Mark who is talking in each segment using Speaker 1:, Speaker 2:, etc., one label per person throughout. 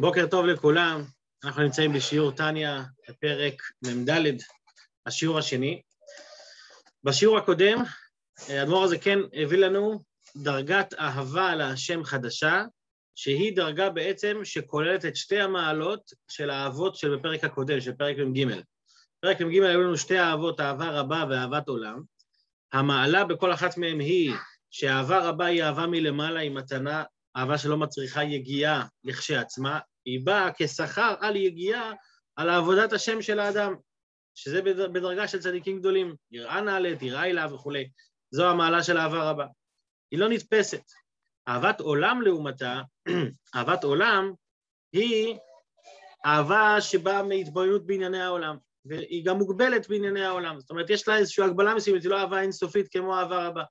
Speaker 1: בוקר טוב לכולם, אנחנו נמצאים בשיעור טניה, בפרק מ"ד, השיעור השני. בשיעור הקודם, האדמו"ר הזה כן הביא לנו דרגת אהבה להשם חדשה, שהיא דרגה בעצם שכוללת את שתי המעלות של האהבות של בפרק הקודם, של פרק מ"ג. בפרק מ"ג היו לנו שתי אהבות, אהבה רבה ואהבת עולם. המעלה בכל אחת מהן היא שאהבה רבה היא אהבה מלמעלה, היא מתנה אהבה שלא מצריכה יגיעה לכשעצמה, היא באה כשכר על יגיעה על עבודת השם של האדם, שזה בדרגה של צדיקים גדולים, יראה נעלית, יראה הילה וכולי. זו המעלה של אהבה רבה. היא לא נתפסת. אהבת עולם לעומתה, אהבת עולם היא אהבה שבאה מהתבוננות בענייני העולם, והיא גם מוגבלת בענייני העולם. זאת אומרת, יש לה איזושהי הגבלה מסוימת, היא לא אהבה אינסופית כמו אהבה רבה.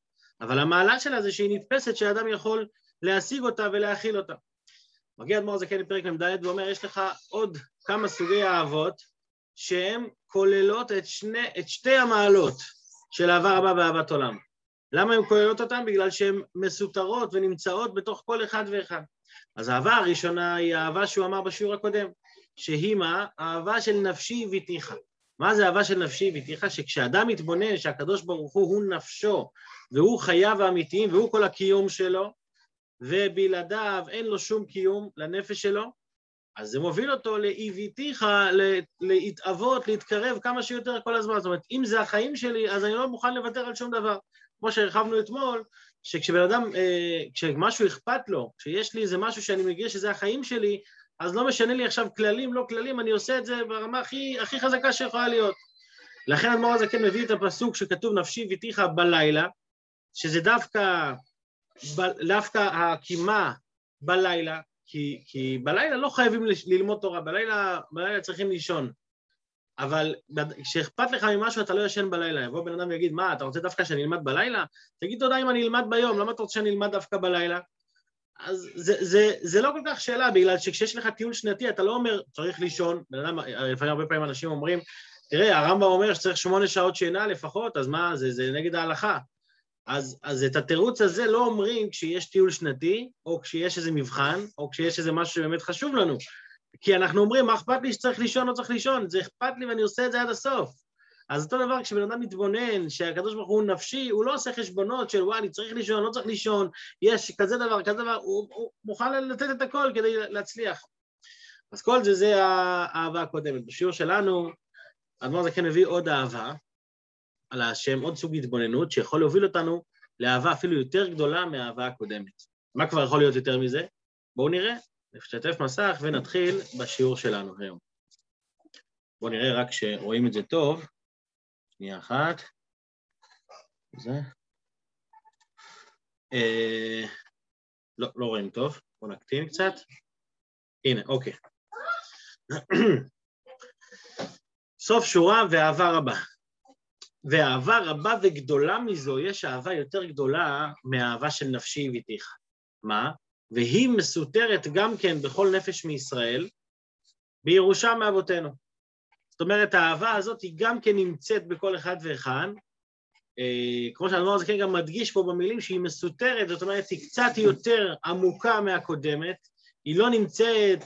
Speaker 1: אבל המעלה שלה זה שהיא נתפסת, שאדם יכול להשיג אותה ולהכיל אותה. מגיע אדמו"ר הזקן בפרק מ"ד ואומר, יש לך עוד כמה סוגי אהבות שהן כוללות את, שני, את שתי המעלות של אהבה רבה ואהבת עולם. למה הן כוללות אותן? בגלל שהן מסותרות ונמצאות בתוך כל אחד ואחד. אז האהבה הראשונה היא האהבה שהוא אמר בשיעור הקודם, שהיא מה? אהבה של נפשי הביתיך. מה זה אהבה של נפשי הביתיך? שכשאדם מתבונן שהקדוש ברוך הוא הוא נפשו והוא חייו האמיתיים והוא כל הקיום שלו, ובלעדיו אין לו שום קיום לנפש שלו, אז זה מוביל אותו לאיביתיך, להתאבות, להתקרב כמה שיותר כל הזמן. זאת אומרת, אם זה החיים שלי, אז אני לא מוכן לוותר על שום דבר. כמו שהרחבנו אתמול, שכשבן אדם, אה, כשמשהו אכפת לו, כשיש לי איזה משהו שאני מגיע שזה החיים שלי, אז לא משנה לי עכשיו כללים, לא כללים, אני עושה את זה ברמה הכי, הכי חזקה שיכולה להיות. לכן אדמו"ר הזה כן מביא את הפסוק שכתוב נפשי ביתיך בלילה, שזה דווקא דווקא הקימה בלילה, כי, כי בלילה לא חייבים ללמוד תורה, בלילה, בלילה צריכים לישון. אבל כשאכפת לך ממשהו אתה לא ישן בלילה, יבוא בן אדם ויגיד, מה, אתה רוצה דווקא שאני אלמד בלילה? תגיד תודה אם אני אלמד ביום, למה אתה רוצה שאני אלמד דווקא בלילה? אז זה, זה, זה לא כל כך שאלה, בגלל שכשיש לך טיול שנתי, אתה לא אומר, צריך לישון, בן אדם, לפעמים הרבה פעמים אנשים אומרים, תראה, הרמב"ם אומר שצריך שמונה שעות שינה לפחות, אז מה, זה, זה נגד ההלכה. אז, אז את התירוץ הזה לא אומרים כשיש טיול שנתי, או כשיש איזה מבחן, או כשיש איזה משהו שבאמת חשוב לנו. כי אנחנו אומרים, מה אכפת לי שצריך לישון או צריך לישון? זה אכפת לי ואני עושה את זה עד הסוף. אז אותו דבר, כשבן אדם מתבונן שהקדוש ברוך הוא נפשי, הוא לא עושה חשבונות של וואי, אני צריך לישון, לא צריך לישון, יש כזה דבר, כזה דבר, הוא, הוא מוכן לתת את הכל כדי להצליח. אז כל זה, זה האהבה הקודמת. בשיעור שלנו, האדמו"ר זה כן מביא עוד אהבה, על השם, עוד סוג התבוננות שיכול להוביל אותנו לאהבה אפילו יותר גדולה מהאהבה הקודמת. מה כבר יכול להיות יותר מזה? בואו נראה, נשתף מסך ונתחיל בשיעור שלנו היום. בואו נראה רק שרואים את זה טוב. שנייה אחת. זה. אה, לא, לא רואים טוב, בואו נקטין קצת. הנה, אוקיי. סוף שורה ואהבה רבה. ואהבה רבה וגדולה מזו, יש אהבה יותר גדולה מהאהבה של נפשי הביתיך. מה? והיא מסותרת גם כן בכל נפש מישראל, בירושה מאבותינו. זאת אומרת, האהבה הזאת היא גם כן נמצאת בכל אחד ואחד, אה, כמו שהדבר הזה כן גם מדגיש פה במילים שהיא מסותרת, זאת אומרת, היא קצת יותר עמוקה מהקודמת, היא לא נמצאת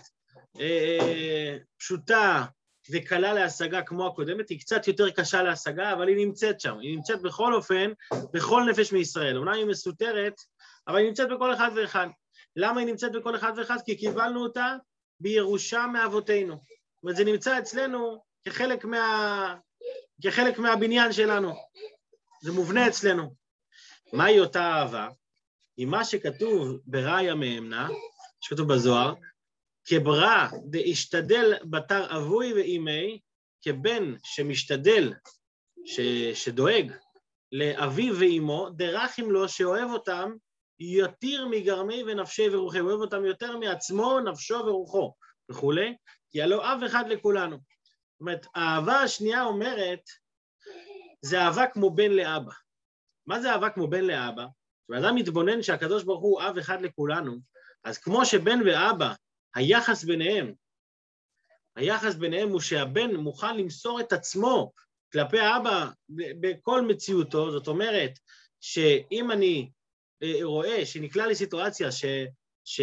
Speaker 1: אה, אה פשוטה וקלה להשגה כמו הקודמת, היא קצת יותר קשה להשגה, אבל היא נמצאת שם. היא נמצאת בכל אופן, בכל נפש מישראל. אומנם היא מסותרת, אבל היא נמצאת בכל אחד ואחד. למה היא נמצאת בכל אחד ואחד? כי קיבלנו אותה בירושה מאבותינו. זאת אומרת, זה נמצא אצלנו כחלק, מה... כחלק מהבניין שלנו. זה מובנה אצלנו. מהי אותה אהבה? היא מה שכתוב בראיה מאמנה, שכתוב בזוהר, כברא דאשתדל בתר אבוי ואימי, כבן שמשתדל, ש, שדואג לאביו ואימו, דרכים לו שאוהב אותם יתיר מגרמי ונפשי ורוחי, אוהב אותם יותר מעצמו, נפשו ורוחו וכולי, כי הלא אב אחד לכולנו. זאת אומרת, האהבה השנייה אומרת, זה אהבה כמו בן לאבא. מה זה אהבה כמו בן לאבא? כשאדם מתבונן שהקדוש ברוך הוא אב אחד לכולנו, אז כמו שבן ואבא היחס ביניהם, היחס ביניהם הוא שהבן מוכן למסור את עצמו כלפי האבא בכל מציאותו, זאת אומרת שאם אני אה, רואה שנקלע לסיטואציה ש, ש,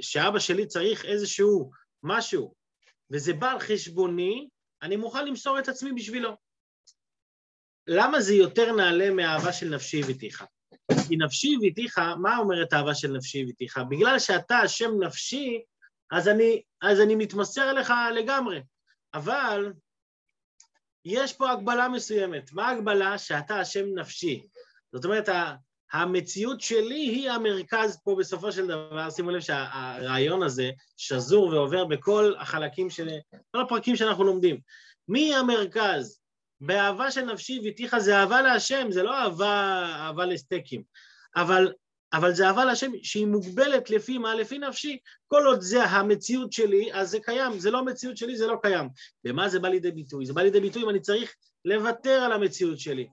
Speaker 1: שאבא שלי צריך איזשהו משהו, וזה בא על חשבוני, אני מוכן למסור את עצמי בשבילו. למה זה יותר נעלה מהאהבה של נפשי הביתיך? כי נפשי הביתיך, מה אומרת האהבה של נפשי הביתיך? בגלל שאתה השם נפשי, אז אני, אז אני מתמסר אליך לגמרי. אבל יש פה הגבלה מסוימת. מה ההגבלה? שאתה השם נפשי. זאת אומרת, המציאות שלי היא המרכז פה בסופו של דבר. שימו לב שהרעיון הזה שזור ועובר בכל החלקים של... כל הפרקים שאנחנו לומדים. מי המרכז? באהבה של נפשי והתיכה זה אהבה להשם, זה לא אהבה, אהבה לסטייקים. אבל, אבל זה אהבה להשם שהיא מוגבלת לפי מה? לפי נפשי. כל עוד זה המציאות שלי, אז זה קיים. זה לא המציאות שלי, זה לא קיים. במה זה בא לידי ביטוי? זה בא לידי ביטוי אם אני צריך לוותר על המציאות שלי.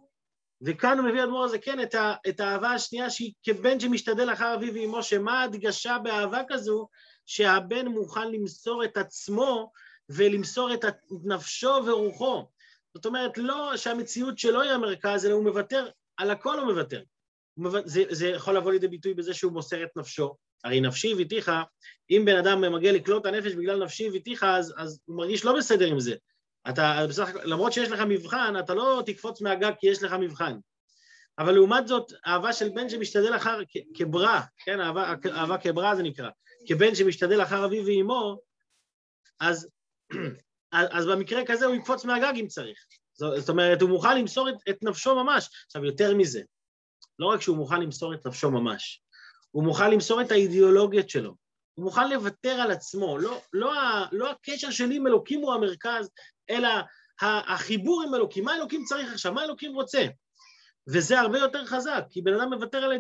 Speaker 1: וכאן הוא מביא אדמו"ר הזה כן את, ה, את האהבה השנייה שהיא כבן שמשתדל אחר אביו ואמו, שמה ההדגשה באהבה כזו? שהבן מוכן למסור את עצמו ולמסור את נפשו ורוחו. זאת אומרת, לא שהמציאות שלו היא המרכז, אלא הוא מוותר, על הכל הוא מוותר. זה, זה יכול לבוא לידי ביטוי בזה שהוא מוסר את נפשו. הרי נפשי הביתיך, אם בן אדם מגיע לקלוט הנפש בגלל נפשי הביתיך, אז, אז הוא מרגיש לא בסדר עם זה. אתה, בסך, למרות שיש לך מבחן, אתה לא תקפוץ מהגג כי יש לך מבחן. אבל לעומת זאת, אהבה של בן שמשתדל אחר, כברא, כן, אהבה, אהבה כברא זה נקרא, כבן שמשתדל אחר אביו ואימו, אז, אז, אז במקרה כזה הוא יקפוץ מהגג אם צריך. זאת אומרת, הוא מוכן למסור את, את נפשו ממש. עכשיו, יותר מזה, לא רק שהוא מוכן למסור את נפשו ממש, הוא מוכן למסור את האידיאולוגיות שלו. הוא מוכן לוותר על עצמו. לא, לא, לא הקשר שלי עם אלוקים הוא המרכז, אלא החיבור עם אלוקים. מה אלוקים צריך עכשיו? מה אלוקים רוצה? וזה הרבה יותר חזק, כי בן אדם מוותר על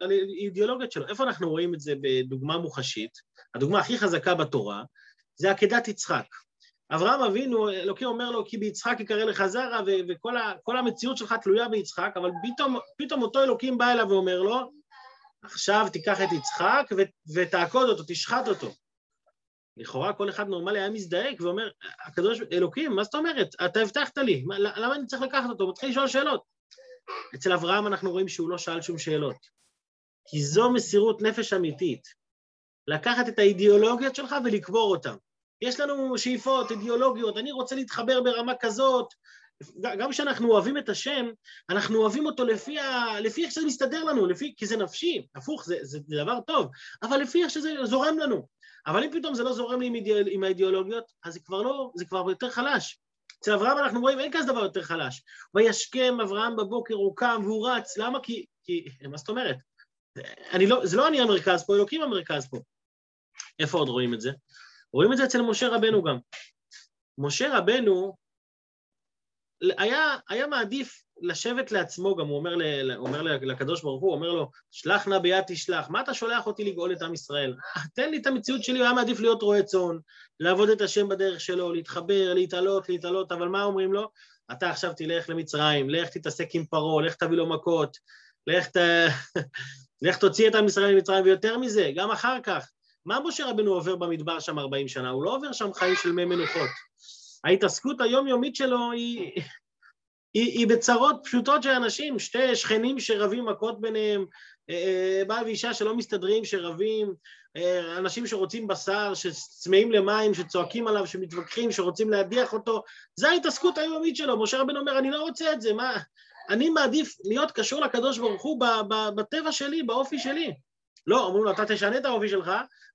Speaker 1: האידיאולוגיות שלו. איפה אנחנו רואים את זה בדוגמה מוחשית? הדוגמה הכי חזקה בתורה זה עקדת יצחק. אברהם אבינו, אלוקים אומר לו, כי ביצחק יקרא לך זרע, וכל המציאות שלך תלויה ביצחק, אבל פתאום, פתאום אותו אלוקים בא אליו ואומר לו, עכשיו תיקח את יצחק ותעקוד אותו, תשחט אותו. לכאורה כל אחד נורמלי היה מזדעק ואומר, הקדוש, אלוקים, מה זאת אומרת? אתה הבטחת לי, מה, למה אני צריך לקחת אותו? מתחיל לשאול שאלות. אצל אברהם אנחנו רואים שהוא לא שאל שום שאלות. כי זו מסירות נפש אמיתית. לקחת את האידיאולוגיות שלך ולקבור אותן. יש לנו שאיפות, אידיאולוגיות, אני רוצה להתחבר ברמה כזאת, גם כשאנחנו אוהבים את השם, אנחנו אוהבים אותו לפי, ה... לפי איך שזה מסתדר לנו, לפי... כי זה נפשי, הפוך, זה, זה דבר טוב, אבל לפי איך שזה זורם לנו. אבל אם פתאום זה לא זורם לי עם, אידיאל... עם האידיאולוגיות, אז זה כבר לא, זה כבר יותר חלש. אצל אברהם אנחנו רואים, אין כזה דבר יותר חלש. וישכם אברהם בבוקר, הוא קם והוא רץ, למה? כי, כי מה זאת אומרת? אני לא, זה לא אני המרכז פה, אלוקים המרכז פה. איפה עוד רואים את זה? רואים את זה אצל משה רבנו גם. משה רבנו היה, היה מעדיף לשבת לעצמו, גם הוא אומר, ל, אומר לקדוש ברוך הוא, הוא אומר לו, שלח נא ביד תשלח, מה אתה שולח אותי לגאול את עם ישראל? תן לי את המציאות שלי, הוא היה מעדיף להיות רועה צאן, לעבוד את השם בדרך שלו, להתחבר, להתעלות, להתעלות, אבל מה אומרים לו? אתה עכשיו תלך למצרים, לך תתעסק עם פרעה, לך תביא לו מכות, לך, ת... לך תוציא את עם ישראל ממצרים, ויותר מזה, גם אחר כך, מה משה רבנו עובר במדבר שם 40 שנה? הוא לא עובר שם חיים של מי מנוחות. ההתעסקות היומיומית שלו היא, היא, היא בצרות פשוטות של אנשים, שתי שכנים שרבים מכות ביניהם, אה, אה, בעל ואישה שלא מסתדרים, שרבים, אה, אנשים שרוצים בשר, שצמאים למים, שצועקים עליו, שמתווכחים, שרוצים להדיח אותו, זו ההתעסקות היומיומית שלו. משה רבנו אומר, אני לא רוצה את זה, מה... אני מעדיף להיות קשור לקדוש ברוך הוא בטבע שלי, באופי שלי. לא, אומרים לו, אתה תשנה את האופי שלך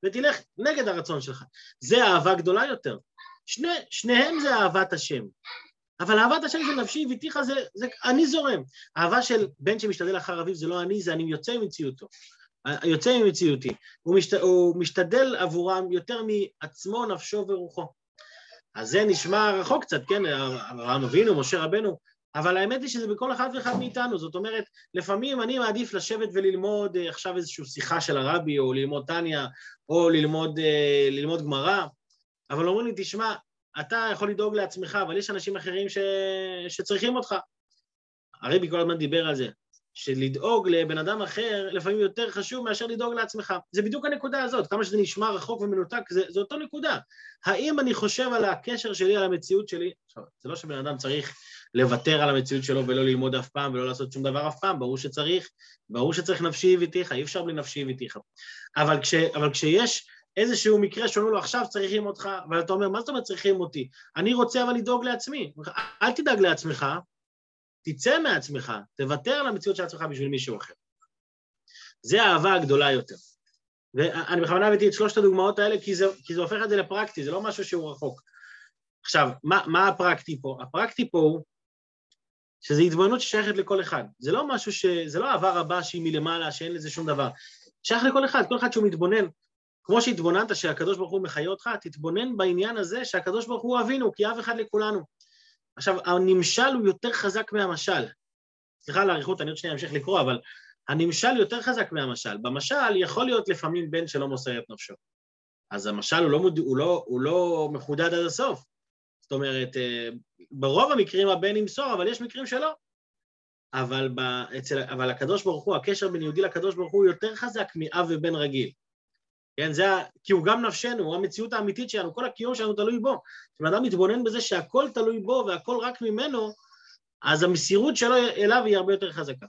Speaker 1: ותלך נגד הרצון שלך. זה אהבה גדולה יותר. שני, שניהם זה אהבת השם. אבל אהבת השם של נפשי והבטיחה זה, זה אני זורם. אהבה של בן שמשתדל אחר אביו זה לא אני, זה אני יוצא ממציאותו. יוצא ממציאותי. הוא, משת, הוא משתדל עבורם יותר מעצמו, נפשו ורוחו. אז זה נשמע רחוק קצת, כן? אברהם אבינו, משה רבנו, אבל האמת היא שזה בכל אחד ואחד מאיתנו, זאת אומרת, לפעמים אני מעדיף לשבת וללמוד אה, עכשיו איזושהי שיחה של הרבי, או ללמוד טניה, או ללמוד, אה, ללמוד גמרא, אבל אומרים לי, תשמע, אתה יכול לדאוג לעצמך, אבל יש אנשים אחרים ש... שצריכים אותך. הרבי כל הזמן דיבר על זה, שלדאוג לבן אדם אחר לפעמים יותר חשוב מאשר לדאוג לעצמך. זה בדיוק הנקודה הזאת, כמה שזה נשמע רחוק ומנותק, זה, זה אותו נקודה. האם אני חושב על הקשר שלי, על המציאות שלי? עכשיו, זה לא שבן אדם צריך לוותר על המציאות שלו ולא ללמוד אף פעם ולא לעשות שום דבר אף פעם, ברור שצריך, ברור שצריך נפשי הביתיך, אי אפשר בלי נפשי הביתיך. אבל, כש, אבל כשיש איזשהו מקרה שאומרים לו עכשיו צריכים אותך, ואתה אומר, מה זאת אומרת צריכים אותי? אני רוצה אבל לדאוג לעצמי. אל תדאג לעצמך, תצא מעצמך, תוותר על המציאות של עצמך בשביל מישהו אחר. זה האהבה הגדולה יותר. ואני בכוונה הבאתי את שלושת הדוגמאות האלה כי זה, כי זה הופך את זה לפרקטי, זה לא משהו שהוא רחוק. עכשיו, מה, מה הפרקטי פה? הפרקטי פה הוא שזו התבוננות ששייכת לכל אחד. זה לא משהו ש... זה לא אהבה רבה שהיא מלמעלה, שאין לזה שום דבר. שייך לכל אחד, כל אחד שהוא מתבונן. כמו שהתבוננת שהקדוש ברוך הוא מחיה אותך, תתבונן בעניין הזה שהקדוש ברוך הוא אבינו, כי אב אחד לכולנו. עכשיו, הנמשל הוא יותר חזק מהמשל. סליחה על האריכות, אני עוד שנייה אמשיך לקרוא, אבל הנמשל יותר חזק מהמשל. במשל יכול להיות לפעמים בן שלא מוסר את נפשו. אז המשל הוא לא. הוא לא, הוא לא מחודד עד הסוף. זאת אומרת, אה, ברוב המקרים הבן ימסור, אבל יש מקרים שלא. אבל, ב... אצל... אבל הקדוש ברוך הוא, הקשר בין יהודי לקדוש ברוך הוא יותר חזק מאב ובן רגיל. כן, זה ה... כי הוא גם נפשנו, הוא המציאות האמיתית שלנו, כל הקיום שלנו תלוי בו. כשבן אדם מתבונן בזה שהכל תלוי בו והכל רק ממנו, אז המסירות שלו אליו היא הרבה יותר חזקה.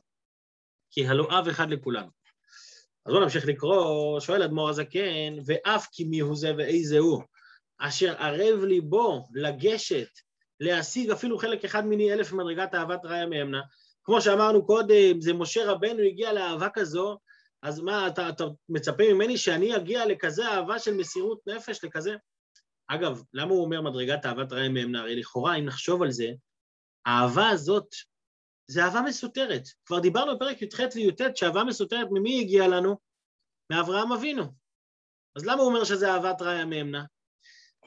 Speaker 1: כי הלא אב אחד לכולנו. אז בואו נמשיך לקרוא, שואל אדמו"ר הזקן, ואף כי מי הוא זה ואיזה הוא, אשר ערב ליבו לגשת, להשיג אפילו חלק אחד מיני אלף ממדרגת אהבת ראיה מאמנה. כמו שאמרנו קודם, זה משה רבנו הגיע לאהבה כזו, אז מה, אתה, אתה מצפה ממני שאני אגיע לכזה אהבה של מסירות נפש, לכזה? אגב, למה הוא אומר מדרגת אהבת ראיה מאמנה? הרי לכאורה, אם נחשוב על זה, האהבה הזאת זה אהבה מסותרת. כבר דיברנו בפרק י"ח וי"ט שאהבה מסותרת ממי הגיעה לנו? מאברהם אבינו. אז למה הוא אומר שזה אהבת ראיה מאמנה?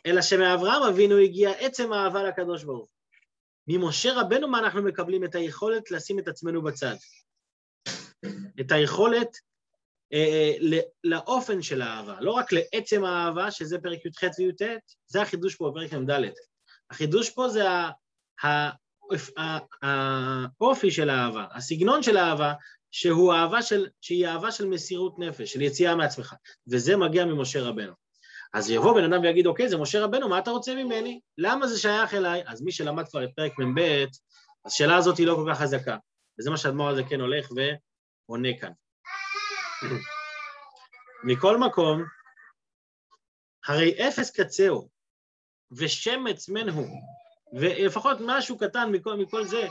Speaker 1: אלא שמאברהם אבינו הגיע עצם האהבה לקדוש ברוך ממשה רבנו מה אנחנו מקבלים? את היכולת לשים את עצמנו בצד. את היכולת אה, אה לאופן של האהבה, לא רק לעצם האהבה, שזה פרק י"ח וי"ט, זה החידוש פה בפרק מ"ד. החידוש פה זה האופי של האהבה, הסגנון של האהבה, שהוא אהבה של, שהיא אהבה של מסירות נפש, של יציאה מעצמך, וזה מגיע ממשה רבנו. אז יבוא בן אדם ויגיד, אוקיי, זה משה רבנו, מה אתה רוצה ממני? למה זה שייך אליי? אז מי שלמד כבר את פרק מ"ב, השאלה הזאת היא לא כל כך חזקה, וזה מה שהאדמו"ר הזה כן הולך ועונה כאן. מכל מקום, הרי אפס קצהו ושמץ מן הוא, ולפחות משהו קטן מכל, מכל זה,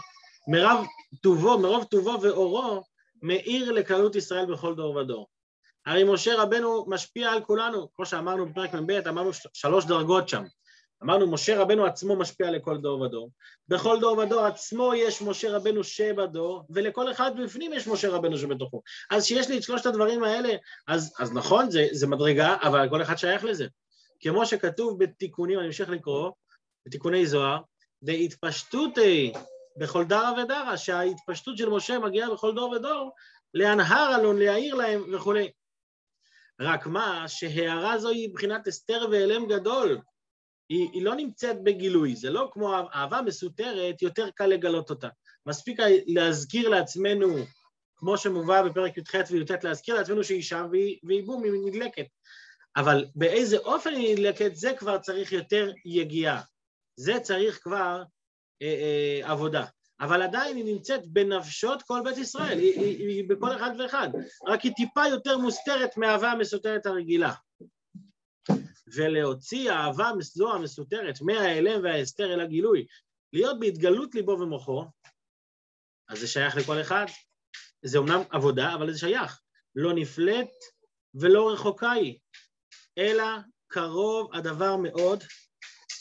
Speaker 1: מרב טובו, מרוב טובו ואורו, מאיר לקלות ישראל בכל דור ודור. הרי משה רבנו משפיע על כולנו, כמו שאמרנו בפרק מ"ב, אמרנו שלוש דרגות שם. אמרנו, משה רבנו עצמו משפיע לכל דור ודור. בכל דור ודור עצמו יש משה רבנו שבדור, ולכל אחד בפנים יש משה רבנו שבתוכו. אז כשיש לי את שלושת הדברים האלה, אז, אז נכון, זה, זה מדרגה, אבל כל אחד שייך לזה. כמו שכתוב בתיקונים, אני אמשיך לקרוא, בתיקוני זוהר, דהתפשטותי בכל דרה ודרה, שההתפשטות של משה מגיעה בכל דור ודור, להנהר אלון, להעיר להם וכולי. רק מה, שהערה זו היא מבחינת אסתר והלם גדול. היא, היא לא נמצאת בגילוי, זה לא כמו אהבה מסותרת, יותר קל לגלות אותה. מספיק להזכיר לעצמנו, כמו שמובא בפרק י"ח וי"ט, להזכיר לעצמנו שהיא שם והיא, והיא בום, היא נדלקת. אבל באיזה אופן היא נדלקת, זה כבר צריך יותר יגיעה. זה צריך כבר אה, אה, עבודה. אבל עדיין היא נמצאת בנפשות כל בית ישראל, היא, היא, היא בכל אחד ואחד, רק היא טיפה יותר מוסתרת מהאהבה המסותרת הרגילה. ולהוציא האהבה זו המסותרת מההיעלם וההסתר אל הגילוי, להיות בהתגלות ליבו ומוחו, אז זה שייך לכל אחד. זה אומנם עבודה, אבל זה שייך. לא נפלט ולא רחוקה היא, אלא קרוב הדבר מאוד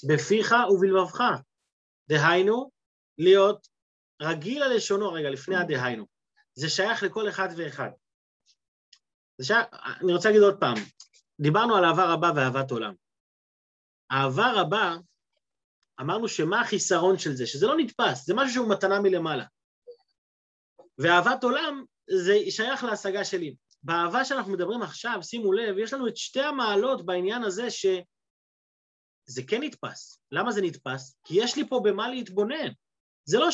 Speaker 1: בפיך ובלבבך. דהיינו, להיות רגיל הלשונו, רגע, לפני הדהיינו. זה שייך לכל אחד ואחד. זה שייך, אני רוצה להגיד עוד פעם, דיברנו על אהבה רבה ואהבת עולם. אהבה רבה, אמרנו שמה החיסרון של זה? שזה לא נתפס, זה משהו שהוא מתנה מלמעלה. ואהבת עולם זה שייך להשגה שלי. באהבה שאנחנו מדברים עכשיו, שימו לב, יש לנו את שתי המעלות בעניין הזה ש... זה כן נתפס. למה זה נתפס? כי יש לי פה במה להתבונן. זה לא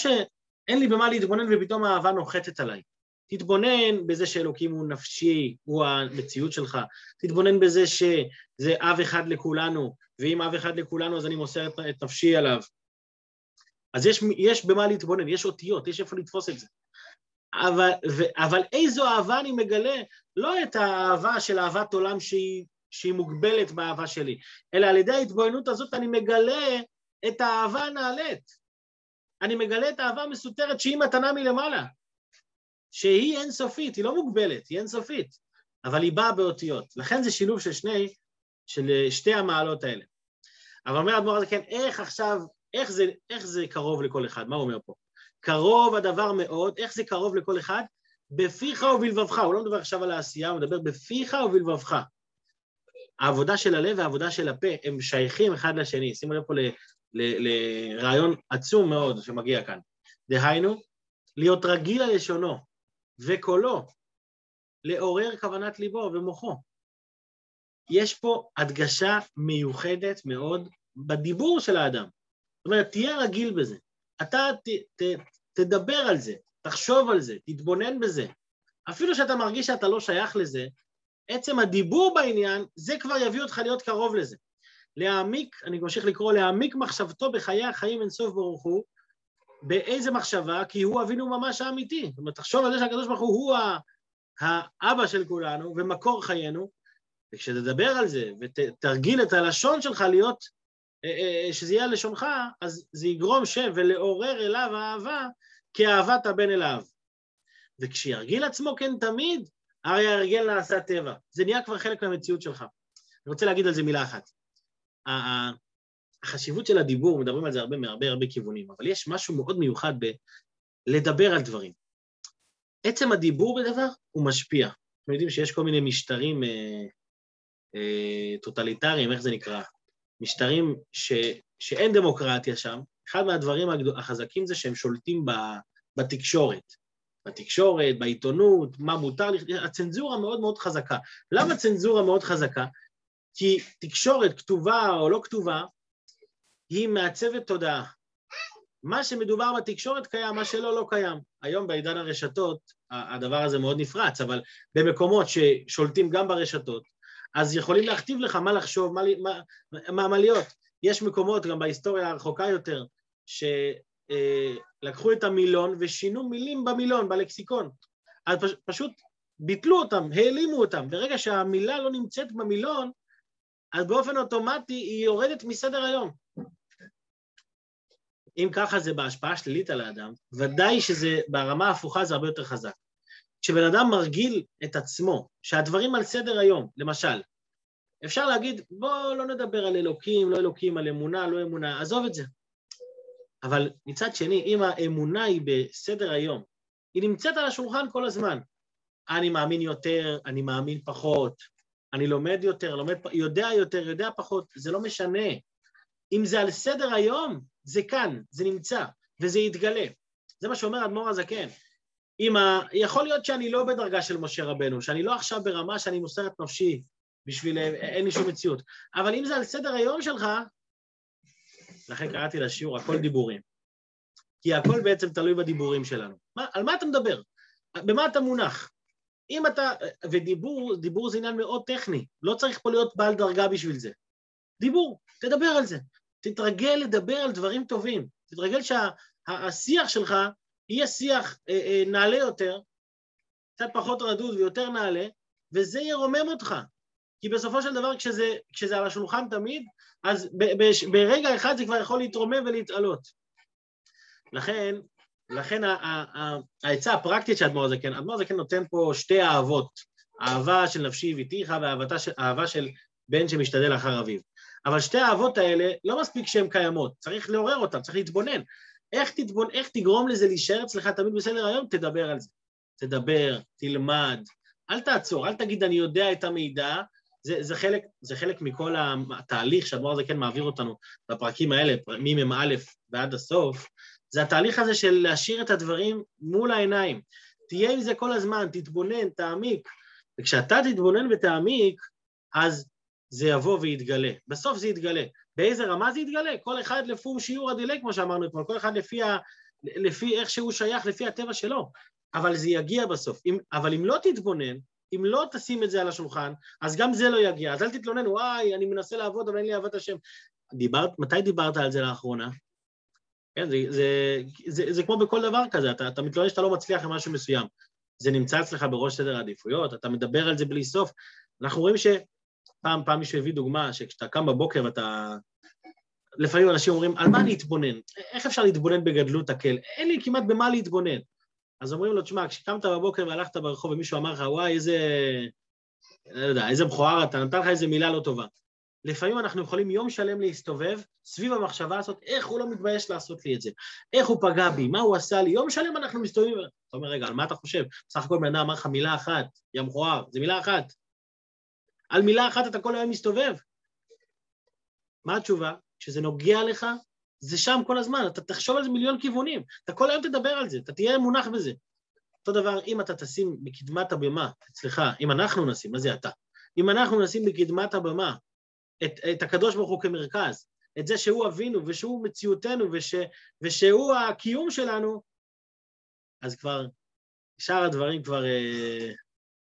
Speaker 1: שאין לי במה להתבונן ופתאום האהבה נוחתת עליי. תתבונן בזה שאלוקים הוא נפשי, הוא המציאות שלך. תתבונן בזה שזה אב אחד לכולנו, ואם אב אחד לכולנו אז אני מוסר את, את נפשי עליו. אז יש, יש במה להתבונן, יש אותיות, יש איפה לתפוס את זה. אבל, ו, אבל איזו אהבה אני מגלה? לא את האהבה של אהבת עולם שהיא שהיא מוגבלת באהבה שלי, אלא על ידי ההתבוננות הזאת אני מגלה את האהבה הנעלית. אני מגלה את האהבה המסותרת שהיא מתנה מלמעלה, שהיא אינסופית, היא לא מוגבלת, היא אינסופית, אבל היא באה באותיות. לכן זה שילוב של שני, של שתי המעלות האלה. אבל אומר האדמו"ר הזה, כן, איך עכשיו, איך זה, איך זה קרוב לכל אחד? מה הוא אומר פה? קרוב הדבר מאוד, איך זה קרוב לכל אחד? בפיך ובלבבך, הוא לא מדבר עכשיו על העשייה, הוא מדבר בפיך ובלבבך. העבודה של הלב והעבודה של הפה, הם שייכים אחד לשני. שימו לב פה לרעיון עצום מאוד שמגיע כאן. דהיינו, להיות רגיל על לשונו וקולו, לעורר כוונת ליבו ומוחו. יש פה הדגשה מיוחדת מאוד בדיבור של האדם. זאת אומרת, תהיה רגיל בזה. אתה ת, ת, תדבר על זה, תחשוב על זה, תתבונן בזה. אפילו שאתה מרגיש שאתה לא שייך לזה, עצם הדיבור בעניין, זה כבר יביא אותך להיות קרוב לזה. להעמיק, אני ממשיך לקרוא, להעמיק מחשבתו בחיי החיים אינסוף ברוך הוא, באיזה מחשבה? כי הוא אבינו ממש האמיתי. זאת אומרת, תחשוב על זה שהקדוש ברוך הוא הוא האבא של כולנו ומקור חיינו, וכשתדבר על זה ותרגיל את הלשון שלך להיות, אה, אה, שזה יהיה לשונך, אז זה יגרום שם ולעורר אליו אהבה כאהבת הבן אליו. וכשירגיל עצמו כן תמיד, הרי ההרגל נעשה טבע. זה נהיה כבר חלק מהמציאות שלך. אני רוצה להגיד על זה מילה אחת. החשיבות של הדיבור, מדברים על זה הרבה מהרבה הרבה כיוונים, אבל יש משהו מאוד מיוחד בלדבר על דברים. עצם הדיבור בדבר הוא משפיע. אתם יודעים שיש כל מיני משטרים אה, אה, טוטליטריים, איך זה נקרא? משטרים ש, שאין דמוקרטיה שם, אחד מהדברים החזקים זה שהם שולטים בתקשורת. בתקשורת, בעיתונות, מה מותר, הצנזורה מאוד מאוד חזקה. למה צנזורה מאוד חזקה? כי תקשורת כתובה או לא כתובה, היא מעצבת תודעה. מה שמדובר בתקשורת קיים, מה שלא, לא קיים. היום בעידן הרשתות, הדבר הזה מאוד נפרץ, אבל במקומות ששולטים גם ברשתות, אז יכולים להכתיב לך מה לחשוב, מה, מה, מה, מה להיות. יש מקומות, גם בהיסטוריה הרחוקה יותר, שלקחו את המילון ושינו מילים במילון, בלקסיקון. אז פשוט ביטלו אותם, העלימו אותם. ברגע שהמילה לא נמצאת במילון, אז באופן אוטומטי היא יורדת מסדר היום. אם ככה זה בהשפעה שלילית על האדם, ודאי שזה ברמה ההפוכה זה הרבה יותר חזק. כשבן אדם מרגיל את עצמו, שהדברים על סדר היום, למשל, אפשר להגיד, בואו לא נדבר על אלוקים, לא אלוקים, על אמונה, לא אמונה, עזוב את זה. אבל מצד שני, אם האמונה היא בסדר היום, היא נמצאת על השולחן כל הזמן. אני מאמין יותר, אני מאמין פחות, אני לומד יותר, לומד, יודע יותר, יודע פחות, זה לא משנה. אם זה על סדר היום, זה כאן, זה נמצא, וזה יתגלה. זה מה שאומר אדמו"ר הזקן. אם ה... יכול להיות שאני לא בדרגה של משה רבנו, שאני לא עכשיו ברמה שאני מוסר את נפשי בשביל... אין לי שום מציאות. אבל אם זה על סדר היום שלך, לכן קראתי לשיעור הכל דיבורים. כי הכל בעצם תלוי בדיבורים שלנו. מה, על מה אתה מדבר? במה אתה מונח? אם אתה... ודיבור, דיבור זה עניין מאוד טכני, לא צריך פה להיות בעל דרגה בשביל זה. דיבור, תדבר על זה. תתרגל לדבר על דברים טובים. תתרגל שהשיח שה, שלך יהיה שיח אה, אה, נעלה יותר, קצת פחות רדוד ויותר נעלה, וזה ירומם אותך. כי בסופו של דבר, כשזה, כשזה על השולחן תמיד, אז ב, ב, ברגע אחד זה כבר יכול להתרומם ולהתעלות. לכן, לכן העצה הפרקטית של האדמו"ר הזקן, האדמו"ר הזקן נותן פה שתי אהבות, אהבה של נפשי ואיתיך ואהבה של בן שמשתדל אחר אביו. אבל שתי האהבות האלה, לא מספיק שהן קיימות, צריך לעורר אותן, צריך להתבונן. איך, תתבונ... איך תגרום לזה להישאר אצלך תמיד בסדר היום? תדבר על זה. תדבר, תלמד, אל תעצור, אל תגיד אני יודע את המידע, זה, זה, חלק, זה חלק מכל התהליך שהדבר הזה כן מעביר אותנו בפרקים האלה, ממ"א ועד הסוף, זה התהליך הזה של להשאיר את הדברים מול העיניים. תהיה עם זה כל הזמן, תתבונן, תעמיק. וכשאתה תתבונן ותעמיק, אז זה יבוא ויתגלה. בסוף זה יתגלה. באיזה רמה זה יתגלה? כל אחד לפי שיעור הדילי, כמו שאמרנו אתמול, כל אחד לפי, ה... לפי איך שהוא שייך, לפי הטבע שלו. אבל זה יגיע בסוף. אם... אבל אם לא תתבונן, אם לא תשים את זה על השולחן, אז גם זה לא יגיע. אז אל תתלונן, וואי, אני מנסה לעבוד, אבל אין לי אהבת השם. דיברת, מתי דיברת על זה לאחרונה? כן, זה, זה, זה, זה, זה כמו בכל דבר כזה, אתה, אתה מתלונן שאתה לא מצליח עם משהו מסוים. זה נמצא אצלך בראש סדר העדיפויות, אתה מדבר על זה בלי סוף. אנחנו רואים ש... פעם, מישהו הביא דוגמה שכשאתה קם בבוקר ואתה... לפעמים אנשים אומרים, על מה להתבונן? איך אפשר להתבונן בגדלות הקל? אין לי כמעט במה להתבונן. אז אומרים לו, תשמע, כשקמת בבוקר והלכת ברחוב ומישהו אמר לך, וואי, איזה... לא יודע, איזה מכוער אתה, נתן לך איזה מילה לא טובה. לפעמים אנחנו יכולים יום שלם להסתובב סביב המחשבה הזאת, איך הוא לא מתבייש לעשות לי את זה, איך הוא פגע בי, מה הוא עשה לי, יום שלם אנחנו מסתובבים, אתה אומר, רגע, על מה אתה חושב? בסך הכל בן אדם אמר לך מילה אחת, יא מכוער, זה מילה אחת. על מילה אחת אתה כל היום מסתובב. מה התשובה? כשזה נוגע לך, זה שם כל הזמן, אתה תחשוב על זה מיליון כיוונים, אתה כל היום תדבר על זה, אתה תהיה מונח בזה. אותו דבר, אם אתה תשים בקדמת הבמה, אצלך, אם אנחנו נשים, מה זה אתה? אם אנחנו נשים בקדמת הבמה את, את הקדוש ברוך הוא כמרכז, את זה שהוא אבינו ושהוא מציאותנו וש, ושהוא הקיום שלנו, אז כבר שאר הדברים כבר, אה,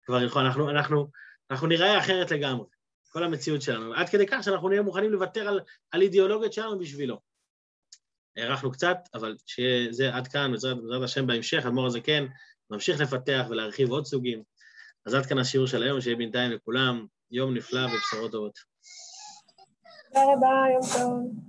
Speaker 1: כבר ילכו, אנחנו, אנחנו, אנחנו נראה אחרת לגמרי, כל המציאות שלנו, עד כדי כך שאנחנו נהיה מוכנים לוותר על, על אידיאולוגיות שלנו בשבילו. הארכנו קצת, אבל שיהיה זה עד כאן, בעזרת השם בהמשך, אדמו"ר הזקן, נמשיך לפתח ולהרחיב עוד סוגים. אז עד כאן השיעור של היום, שיהיה בינתיים לכולם יום נפלא ובשורות טובות.
Speaker 2: תודה רבה, יום טוב.